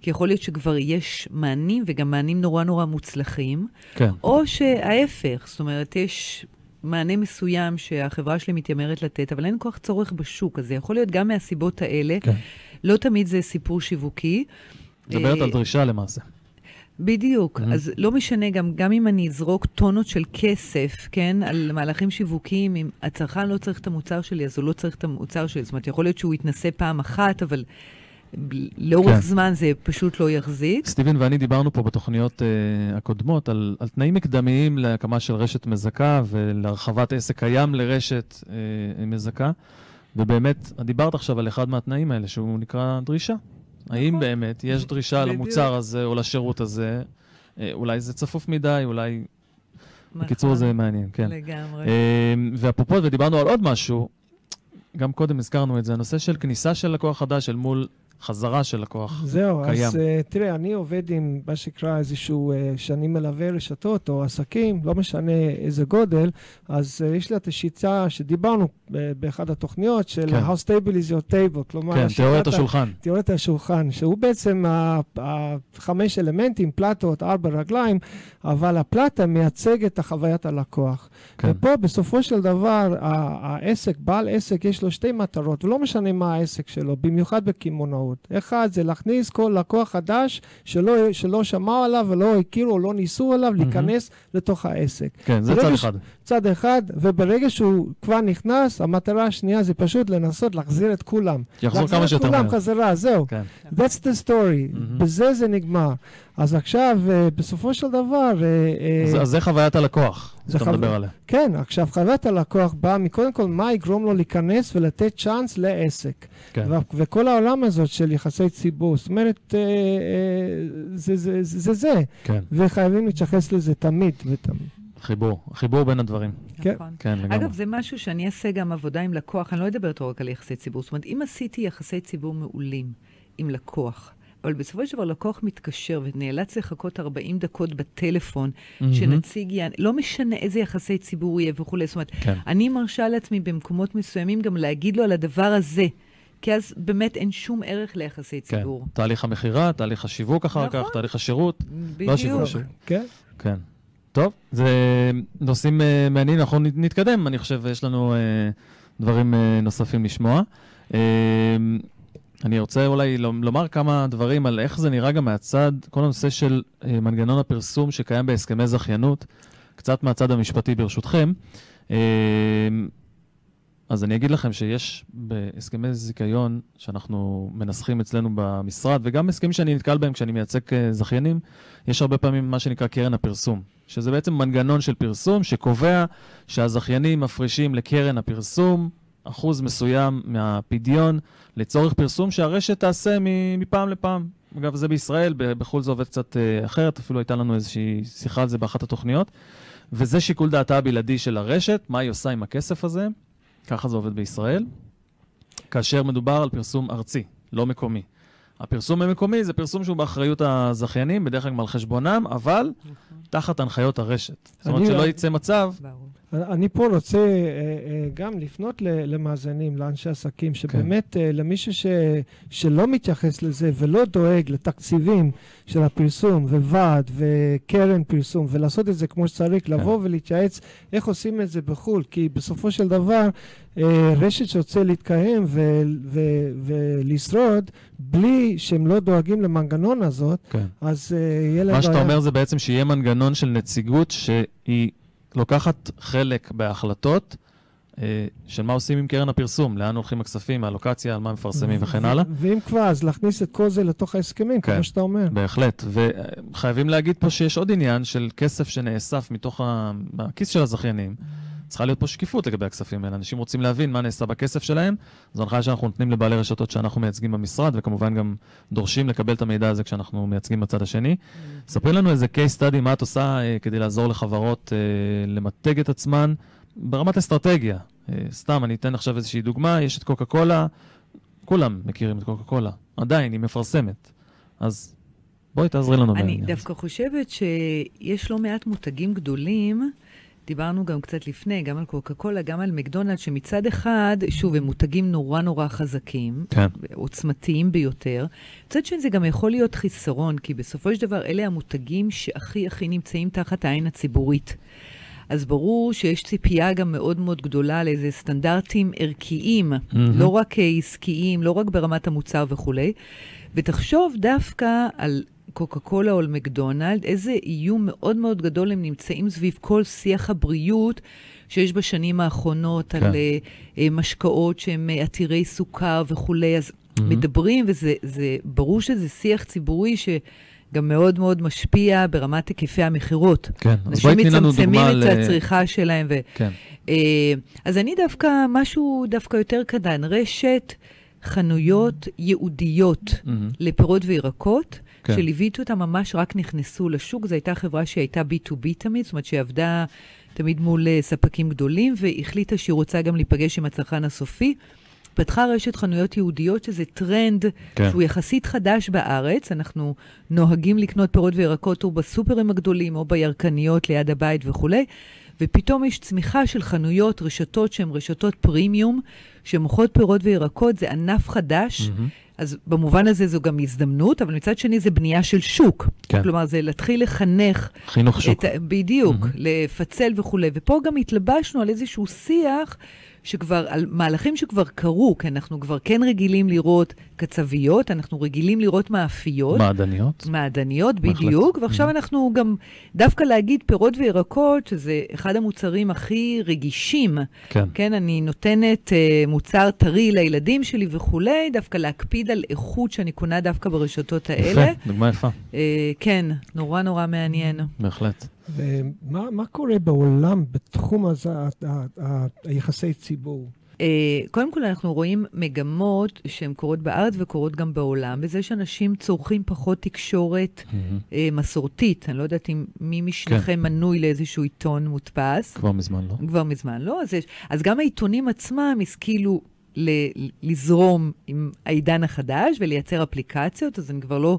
כי יכול להיות שכבר יש מענים, וגם מענים נורא נורא מוצלחים, כן. או שההפך, זאת אומרת, יש מענה מסוים שהחברה שלי מתיימרת לתת, אבל אין כל כך צורך בשוק, אז זה יכול להיות גם מהסיבות האלה. כן. לא תמיד זה סיפור שיווקי. מדברת אה, על דרישה למעשה. בדיוק. Mhm. אז לא משנה, גם, גם אם אני אזרוק טונות של כסף, כן, על מהלכים שיווקיים, אם הצרכן לא צריך את המוצר שלי, אז הוא לא צריך את המוצר שלי. זאת אומרת, יכול להיות שהוא יתנסה פעם אחת, אבל לאורך כן. זמן זה פשוט לא יחזיק. סטיבן ואני דיברנו פה בתוכניות uh, הקודמות על, על תנאים מקדמיים להקמה של רשת מזכה ולהרחבת עסק קיים לרשת uh, מזכה, ובאמת, את דיברת עכשיו על אחד מהתנאים האלה, שהוא נקרא דרישה. האם באמת יש דרישה. למוצר הזה או לשירות הזה? אה, אולי זה צפוף מדי, אולי... בקיצור, נכון. זה מעניין, כן. לגמרי. ואפרופו, ודיברנו על עוד משהו, גם קודם הזכרנו את זה, הנושא של כניסה של לקוח חדש אל מול חזרה של לקוח. זהו, קיים. אז uh, תראה, אני עובד עם מה שנקרא איזשהו, uh, שאני מלווה רשתות או עסקים, לא משנה איזה גודל, אז uh, יש לי את השיטה שדיברנו באחד התוכניות של כן. How stable is your table, כלומר, כן, תיאוריית השולחן. תיאוריית השולחן, שהוא בעצם החמש אלמנטים, פלטות, ארבע רגליים, אבל הפלטה מייצג את חוויית הלקוח. כן. ופה בסופו של דבר, העסק, בעל עסק, יש לו שתי מטרות, ולא משנה מה העסק שלו, במיוחד בקמעונאות. אחד, זה להכניס כל לקוח חדש שלא, שלא שמעו עליו ולא הכירו לא ניסו עליו, מהמם. להיכנס לתוך העסק. כן, זה צד ש- אחד. צד אחד, וברגע שהוא כבר נכנס, המטרה השנייה זה פשוט לנסות להחזיר את כולם. יחזור כמה שיותר להחזיר את מהר. כולם חזרה, זהו. כן. That's the story. מהמם. בזה זה נגמר. אז עכשיו, אה, בסופו של דבר, אה, אה, אז- אז זה חוויית הלקוח, זה שאתה חו- מדבר עליה. כן, עכשיו חוויית הלקוח באה מקודם כל מה יגרום לו להיכנס ולתת צ'אנס לעסק. כן. ו- וכל העולם הזאת של יחסי ציבור, זאת אומרת, אה, אה, זה זה, זה, זה זה, כן. וחייבים להתייחס לזה תמיד ותמיד. חיבור, חיבור בין הדברים. כן. נכון. כן, לגמרי. אגב, זה משהו שאני אעשה גם עבודה עם לקוח, אני לא אדבר איתו רק על יחסי ציבור. זאת אומרת, אם עשיתי יחסי ציבור מעולים עם לקוח, אבל בסופו של דבר לקוח מתקשר ונאלץ לחכות 40 דקות בטלפון, מהמם. שנציג יענה, לא משנה איזה יחסי ציבור יהיה וכולי. זאת אומרת, כן. אני מרשה לעצמי במקומות מסוימים גם להגיד לו על הדבר הזה, כי אז באמת אין שום ערך ליחסי כן. ציבור. תהליך המכירה, תהליך השיווק אחר כך, נכון. תהליך השירות. בדיוק. השיווק, השיווק. כן? כן. טוב, זה נושאים אה, מעניינים, אנחנו נת- נתקדם, אני חושב, יש לנו אה, דברים אה, נוספים לשמוע. אה, אני רוצה אולי לומ- לומר כמה דברים על איך זה נראה גם מהצד, כל הנושא של אה, מנגנון הפרסום שקיים בהסכמי זכיינות, קצת מהצד המשפטי ברשותכם. אה, אז אני אגיד לכם שיש בהסכמי זיכיון שאנחנו מנסחים אצלנו במשרד, וגם הסכמים שאני נתקל בהם כשאני מייצג אה, זכיינים, יש הרבה פעמים מה שנקרא קרן הפרסום, שזה בעצם מנגנון של פרסום שקובע שהזכיינים מפרישים לקרן הפרסום אחוז מסוים מהפדיון לצורך פרסום שהרשת תעשה מפעם לפעם. אגב, זה בישראל, בחו"ל זה עובד קצת אה, אחרת, אפילו הייתה לנו איזושהי שיחה על זה באחת התוכניות. וזה שיקול דעתה הבלעדי של הרשת, מה היא עושה עם הכסף הזה, ככה זה עובד בישראל, כאשר מדובר על פרסום ארצי, לא מקומי. הפרסום המקומי זה פרסום שהוא באחריות הזכיינים, בדרך כלל על חשבונם, אבל תחת הנחיות הרשת. זאת אומרת שלא יצא מצב. אני פה רוצה אה, אה, גם לפנות למאזינים, לאנשי עסקים, כן. שבאמת כן. למישהו ש, שלא מתייחס לזה ולא דואג לתקציבים של הפרסום וועד וקרן פרסום, ולעשות את זה כמו שצריך, כן. לבוא ולהתייעץ איך עושים את זה בחו"ל, כי בסופו של דבר רשת שרוצה להתקיים ו, ו, ולשרוד, בלי שהם לא דואגים למנגנון הזאת, כן. אז יהיה להם... מה שאתה אומר זה בעצם שיהיה מנגנון של נציגות שהיא... לוקחת חלק בהחלטות אה, של מה עושים עם קרן הפרסום, לאן הולכים הכספים, הלוקציה, על מה מפרסמים וכן הלאה. ואם כבר, אז להכניס את כל זה לתוך ההסכמים, כן, כמו שאתה אומר. בהחלט. וחייבים להגיד פה שיש עוד עניין של כסף שנאסף מתוך הכיס של הזכיינים. צריכה להיות פה שקיפות לגבי הכספים האלה. אנשים רוצים להבין מה נעשה בכסף שלהם. זו הנחיה שאנחנו נותנים לבעלי רשתות שאנחנו מייצגים במשרד, וכמובן גם דורשים לקבל את המידע הזה כשאנחנו מייצגים בצד השני. ספרי לנו איזה case study, מה את עושה אה, כדי לעזור לחברות אה, למתג את עצמן ברמת אסטרטגיה. אה, סתם, אני אתן עכשיו איזושהי דוגמה, יש את קוקה קולה, כולם מכירים את קוקה קולה, עדיין, היא מפרסמת. אז בואי תעזרי לנו בעניין. אני דווקא חושבת שיש לא מעט מותגים גדולים דיברנו גם קצת לפני, גם על קוקה קולה, גם על מקדונלד, שמצד אחד, שוב, הם מותגים נורא נורא חזקים, כן. עוצמתיים ביותר. מצד שני, זה גם יכול להיות חיסרון, כי בסופו של דבר, אלה המותגים שהכי הכי נמצאים תחת העין הציבורית. אז ברור שיש ציפייה גם מאוד מאוד גדולה לאיזה סטנדרטים ערכיים, mm-hmm. לא רק עסקיים, לא רק ברמת המוצר וכולי. ותחשוב דווקא על קוקה קולה או על מקדונלד, איזה איום מאוד מאוד גדול הם נמצאים סביב כל שיח הבריאות שיש בשנים האחרונות כן. על uh, משקאות שהם uh, עתירי סוכר וכולי, אז mm-hmm. מדברים, וזה ברור שזה שיח ציבורי ש... גם מאוד מאוד משפיע ברמת היקפי המכירות. כן, אז בואי תני לנו דוגמה ל... אנשים מצמצמים את הצריכה שלהם. ו... כן. Uh, אז אני דווקא, משהו דווקא יותר קטן, רשת חנויות ייעודיות mm-hmm. לפירות וירקות. כן. שליוויתי אותה ממש רק נכנסו לשוק. זו הייתה חברה שהייתה B2B תמיד, זאת אומרת שהיא עבדה תמיד מול uh, ספקים גדולים, והחליטה שהיא רוצה גם להיפגש עם הצרכן הסופי. פתחה רשת חנויות יהודיות, שזה טרנד כן. שהוא יחסית חדש בארץ. אנחנו נוהגים לקנות פירות וירקות או בסופרים הגדולים או בירקניות ליד הבית וכולי. ופתאום יש צמיחה של חנויות, רשתות שהן רשתות פרימיום, שמוכרות פירות וירקות, זה ענף חדש. Mm-hmm. אז במובן הזה זו גם הזדמנות, אבל מצד שני זה בנייה של שוק. כן. כלומר, זה להתחיל לחנך... חינוך שוק. בדיוק, mm-hmm. לפצל וכולי. ופה גם התלבשנו על איזשהו שיח שכבר, על מהלכים שכבר קרו, כי אנחנו כבר כן רגילים לראות קצביות, אנחנו רגילים לראות מאפיות. מעדניות. מעדניות, בדיוק. בהחלט. ועכשיו mm. אנחנו גם, דווקא להגיד פירות וירקות, שזה אחד המוצרים הכי רגישים. כן. כן, אני נותנת uh, מוצר טרי לילדים שלי וכולי, דווקא להקפיד על איכות שאני קונה דווקא ברשתות האלה. יפה, דוגמה יפה. Uh, כן, נורא נורא מעניין. בהחלט. ומה קורה בעולם בתחום הזה, היחסי ציבור? Uh, קודם כל, אנחנו רואים מגמות שהן קורות בארץ וקורות גם בעולם, בזה שאנשים צורכים פחות תקשורת mm-hmm. uh, מסורתית. אני לא יודעת אם מי משניכם כן. מנוי לאיזשהו עיתון מודפס. כבר מזמן לא. כבר מזמן לא. אז, יש, אז גם העיתונים עצמם השכילו ל- לזרום עם העידן החדש ולייצר אפליקציות, אז אני כבר לא...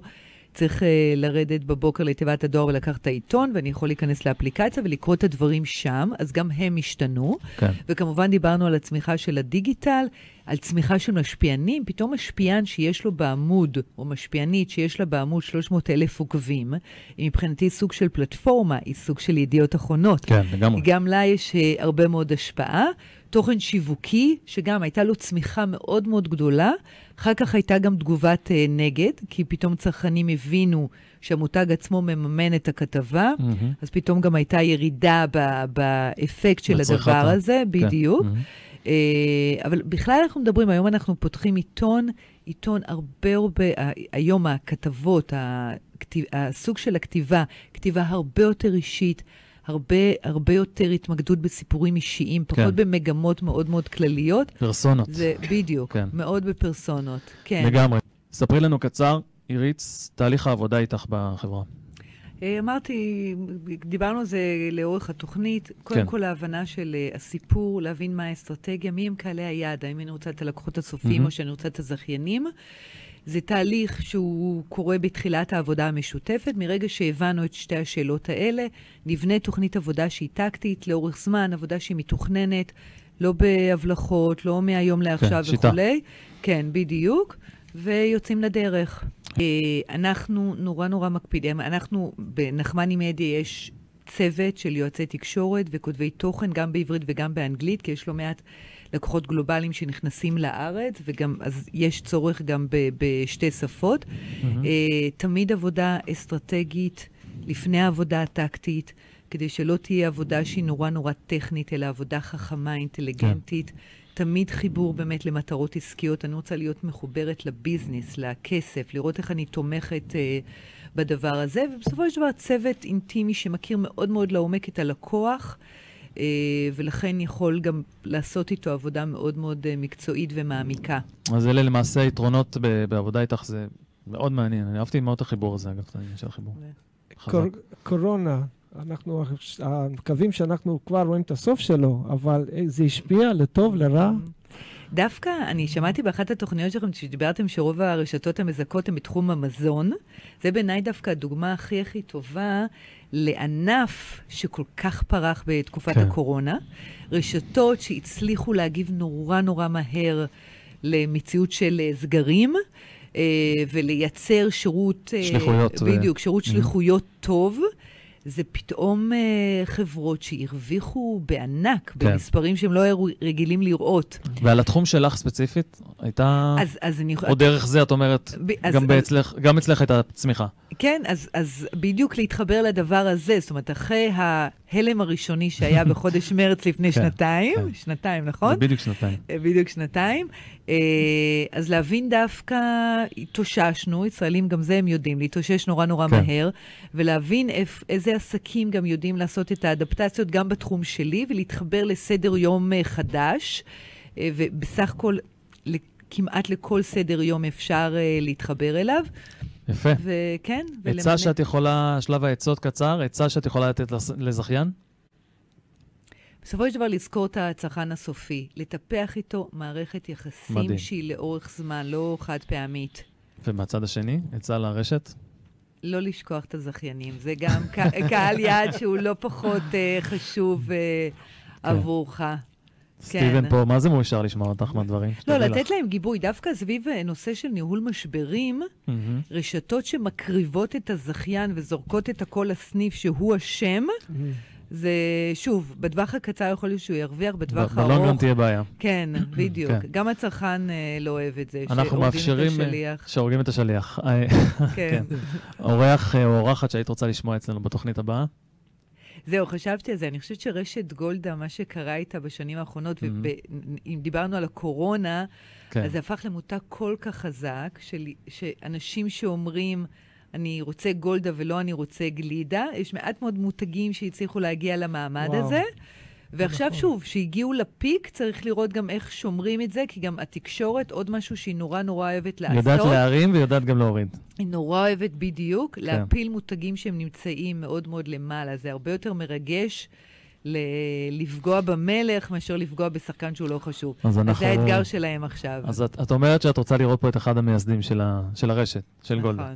צריך uh, לרדת בבוקר לתיבת הדואר ולקחת את העיתון, ואני יכול להיכנס לאפליקציה ולקרוא את הדברים שם, אז גם הם השתנו. כן. וכמובן דיברנו על הצמיחה של הדיגיטל, על צמיחה של משפיענים. פתאום משפיען שיש לו בעמוד, או משפיענית שיש לה בעמוד 300 אלף עוקבים, היא מבחינתי סוג של פלטפורמה, היא סוג של ידיעות אחרונות. כן, לגמרי. גם לה יש uh, הרבה מאוד השפעה. תוכן שיווקי, שגם הייתה לו צמיחה מאוד מאוד גדולה. אחר כך הייתה גם תגובת uh, נגד, כי פתאום צרכנים הבינו שהמותג עצמו מממן את הכתבה, mm-hmm. אז פתאום גם הייתה ירידה ב- באפקט של הדבר הזה, כן. בדיוק. Mm-hmm. Uh, אבל בכלל אנחנו מדברים, היום אנחנו פותחים עיתון, עיתון הרבה הרבה, היום הכתבות, הכתיב, הסוג של הכתיבה, כתיבה הרבה יותר אישית. הרבה, הרבה יותר התמקדות בסיפורים אישיים, פחות כן. במגמות מאוד מאוד כלליות. פרסונות. זה בדיוק, כן. מאוד בפרסונות, כן. לגמרי. ספרי לנו קצר, עיריץ, תהליך העבודה איתך בחברה. אה, אמרתי, דיברנו על זה לאורך התוכנית. קודם כן. כל, ההבנה של uh, הסיפור, להבין מה האסטרטגיה, מי הם קהלי היעד, האם אני רוצה את הלקוחות הסופיים mm-hmm. או שאני רוצה את הזכיינים. זה תהליך שהוא קורה בתחילת העבודה המשותפת. מרגע שהבנו את שתי השאלות האלה, נבנה תוכנית עבודה שהיא טקטית לאורך זמן, עבודה שהיא מתוכננת, לא בהבלחות, לא מהיום לעכשיו כן. וכולי. כן, בדיוק. ויוצאים לדרך. אה, אנחנו נורא נורא מקפידים. אנחנו, בנחמני מדיה יש צוות של יועצי תקשורת וכותבי תוכן, גם בעברית וגם באנגלית, כי יש לא מעט לקוחות גלובליים שנכנסים לארץ, וגם, אז יש צורך גם ב, בשתי שפות. Mm-hmm. תמיד עבודה אסטרטגית לפני העבודה הטקטית. כדי שלא תהיה עבודה שהיא נורא נורא טכנית, אלא עבודה חכמה, אינטליגנטית. כן. תמיד חיבור באמת למטרות עסקיות. אני רוצה להיות מחוברת לביזנס, לכסף, לראות איך אני תומכת אה, בדבר הזה, ובסופו של דבר צוות אינטימי שמכיר מאוד מאוד לעומק את הלקוח. אה, ולכן יכול גם לעשות איתו עבודה מאוד מאוד אה, מקצועית ומעמיקה. אז אלה למעשה היתרונות בעבודה איתך, זה מאוד מעניין. אני אהבתי מאוד את החיבור הזה, אגב, את העניין של החיבור. קור, קורונה, אנחנו מקווים שאנחנו כבר רואים את הסוף שלו, אבל זה השפיע לטוב, לרע? דווקא, אני שמעתי באחת התוכניות שלכם שדיברתם שרוב הרשתות המזכות הן בתחום המזון. זה בעיניי דווקא הדוגמה הכי הכי טובה לענף שכל כך פרח בתקופת כן. הקורונה. רשתות שהצליחו להגיב נורא נורא מהר למציאות של אה, סגרים. אה, ולייצר שירות... אה, שליחויות. בדיוק, שירות שליחויות טוב. זה פתאום uh, חברות שהרוויחו בענק, כן. במספרים שהם לא היו רגילים לראות. ועל התחום שלך ספציפית, הייתה... אז, אז אני... או דרך זה, את אומרת, ב... גם, אז, אצלך, גם אצלך הייתה צמיחה. כן, אז, אז בדיוק להתחבר לדבר הזה, זאת אומרת, אחרי ההלם הראשוני שהיה בחודש מרץ לפני כן, שנתיים, כן. שנתיים, נכון? בדיוק שנתיים. אה, בדיוק שנתיים. אה, אז להבין דווקא, התאוששנו, ישראלים גם זה הם יודעים, להתאושש נורא נורא כן. מהר, ולהבין איפ, איזה עסקים גם יודעים לעשות את האדפטציות גם בתחום שלי, ולהתחבר לסדר יום אה, חדש, ובסך הכל, כמעט לכל סדר יום אפשר להתחבר אליו. יפה. וכן, ולמלא. עצה שאת יכולה, שלב העצות קצר, עצה שאת יכולה לתת לזכיין? בסופו של דבר לזכור את הצרכן הסופי, לטפח איתו מערכת יחסים מדהים. שהיא לאורך זמן, לא חד פעמית. ומהצד השני, עצה לרשת? לא לשכוח את הזכיינים. זה גם קהל יעד שהוא לא פחות uh, חשוב uh, כן. עבורך. סטיבן כן. פה, מה זה מאושר לשמוע אותך מהדברים? לא, לתת להם גיבוי. דווקא סביב אה, נושא של ניהול משברים. רשתות שמקריבות את הזכיין וזורקות את הכל לסניף שהוא אשם. זה, שוב, בטווח הקצר יכול להיות שהוא ירוויח, בטווח הארוך... בלונגרם תהיה בעיה. כן, בדיוק. כן. גם הצרכן אה, לא אוהב את זה, אנחנו מאפשרים... את השליח. שהורגים את השליח. כן. כן. אורח או אורחת שהיית רוצה לשמוע אצלנו בתוכנית הבאה? זהו, חשבתי על זה. אני חושבת שרשת גולדה, מה שקרה איתה בשנים האחרונות, mm-hmm. ואם דיברנו על הקורונה, כן. אז זה הפך למותג כל כך חזק, של, שאנשים שאומרים... אני רוצה גולדה ולא אני רוצה גלידה, יש מעט מאוד מותגים שהצליחו להגיע למעמד וואו. הזה. ועכשיו נכון. שוב, שהגיעו לפיק, צריך לראות גם איך שומרים את זה, כי גם התקשורת, עוד משהו שהיא נורא נורא אוהבת לעשות. יודעת להרים ויודעת גם להוריד. היא נורא אוהבת בדיוק, כן. להפיל מותגים שהם נמצאים מאוד מאוד למעלה. זה הרבה יותר מרגש. ל- לפגוע במלך מאשר לפגוע בשחקן שהוא לא חשוב. אז, אנחנו... אז זה האתגר שלהם עכשיו. אז את, את אומרת שאת רוצה לראות פה את אחד המייסדים של, ה, של הרשת, של נכון. גולדה.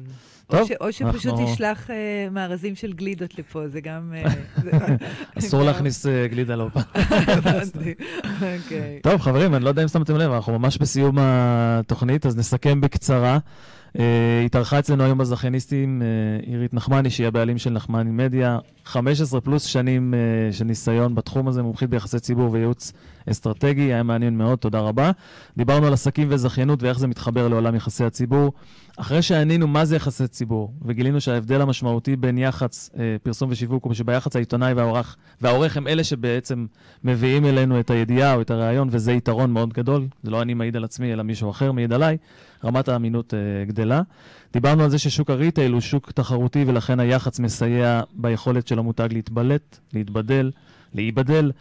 טוב, או, ש, או שפשוט אנחנו... תשלח uh, מארזים של גלידות לפה, זה גם... Uh, אסור להכניס uh, גלידה לא פעם. אוקיי. טוב, חברים, אני לא יודע אם שמתם לב, אנחנו ממש בסיום התוכנית, אז נסכם בקצרה. Uh, התארחה אצלנו היום בזכייניסטים uh, עירית נחמני, שהיא הבעלים של נחמני מדיה, 15 פלוס שנים uh, של ניסיון בתחום הזה, מומחית ביחסי ציבור וייעוץ אסטרטגי, היה מעניין מאוד, תודה רבה. דיברנו על עסקים וזכיינות ואיך זה מתחבר לעולם יחסי הציבור. אחרי שענינו מה זה יחסי ציבור, וגילינו שההבדל המשמעותי בין יח"צ, אה, פרסום ושיווק, הוא שביח"צ העיתונאי והעורך, והעורך הם אלה שבעצם מביאים אלינו את הידיעה או את הראיון, וזה יתרון מאוד גדול. זה לא אני מעיד על עצמי, אלא מישהו אחר מעיד עליי. רמת האמינות אה, גדלה. דיברנו על זה ששוק הריטייל הוא שוק תחרותי, ולכן היח"צ מסייע ביכולת של המותג להתבלט, להתבדל, להיבדל,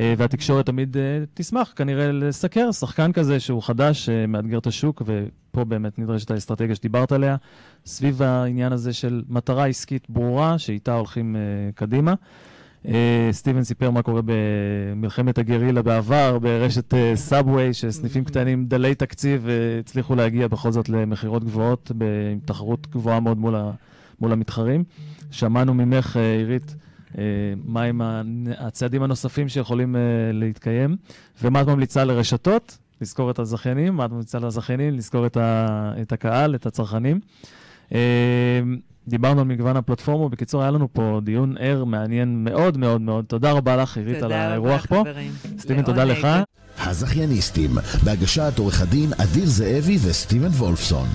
אה, והתקשורת תמיד אה, תשמח כנראה לסקר שחקן כזה שהוא חדש, אה, מאתגר את השוק, ופה באמת נדרשת האסטרטגיה שדיברת עליה, סביב העניין הזה של מטרה עסקית ברורה, שאיתה הולכים קדימה. סטיבן סיפר מה קורה במלחמת הגרילה בעבר, ברשת סאבווי, שסניפים קטנים דלי תקציב הצליחו להגיע בכל זאת למכירות גבוהות, עם תחרות גבוהה מאוד מול, ה, מול המתחרים. שמענו ממך, עירית, מהם הצעדים הנוספים שיכולים להתקיים, ומה את ממליצה לרשתות? לזכור את הזכיינים, מה את ממליצה לזכיינים? לזכור את, ה, את הקהל, את הצרכנים. דיברנו על מגוון הפלטפורמה. בקיצור, היה לנו פה דיון ער, מעניין מאוד מאוד מאוד. תודה רבה לך, עירית, על האירוח פה. סטיבן, תודה לך. הזכייניסטים, בהגשת עורך הדין אדיר זאבי וסטיבן וולפסון.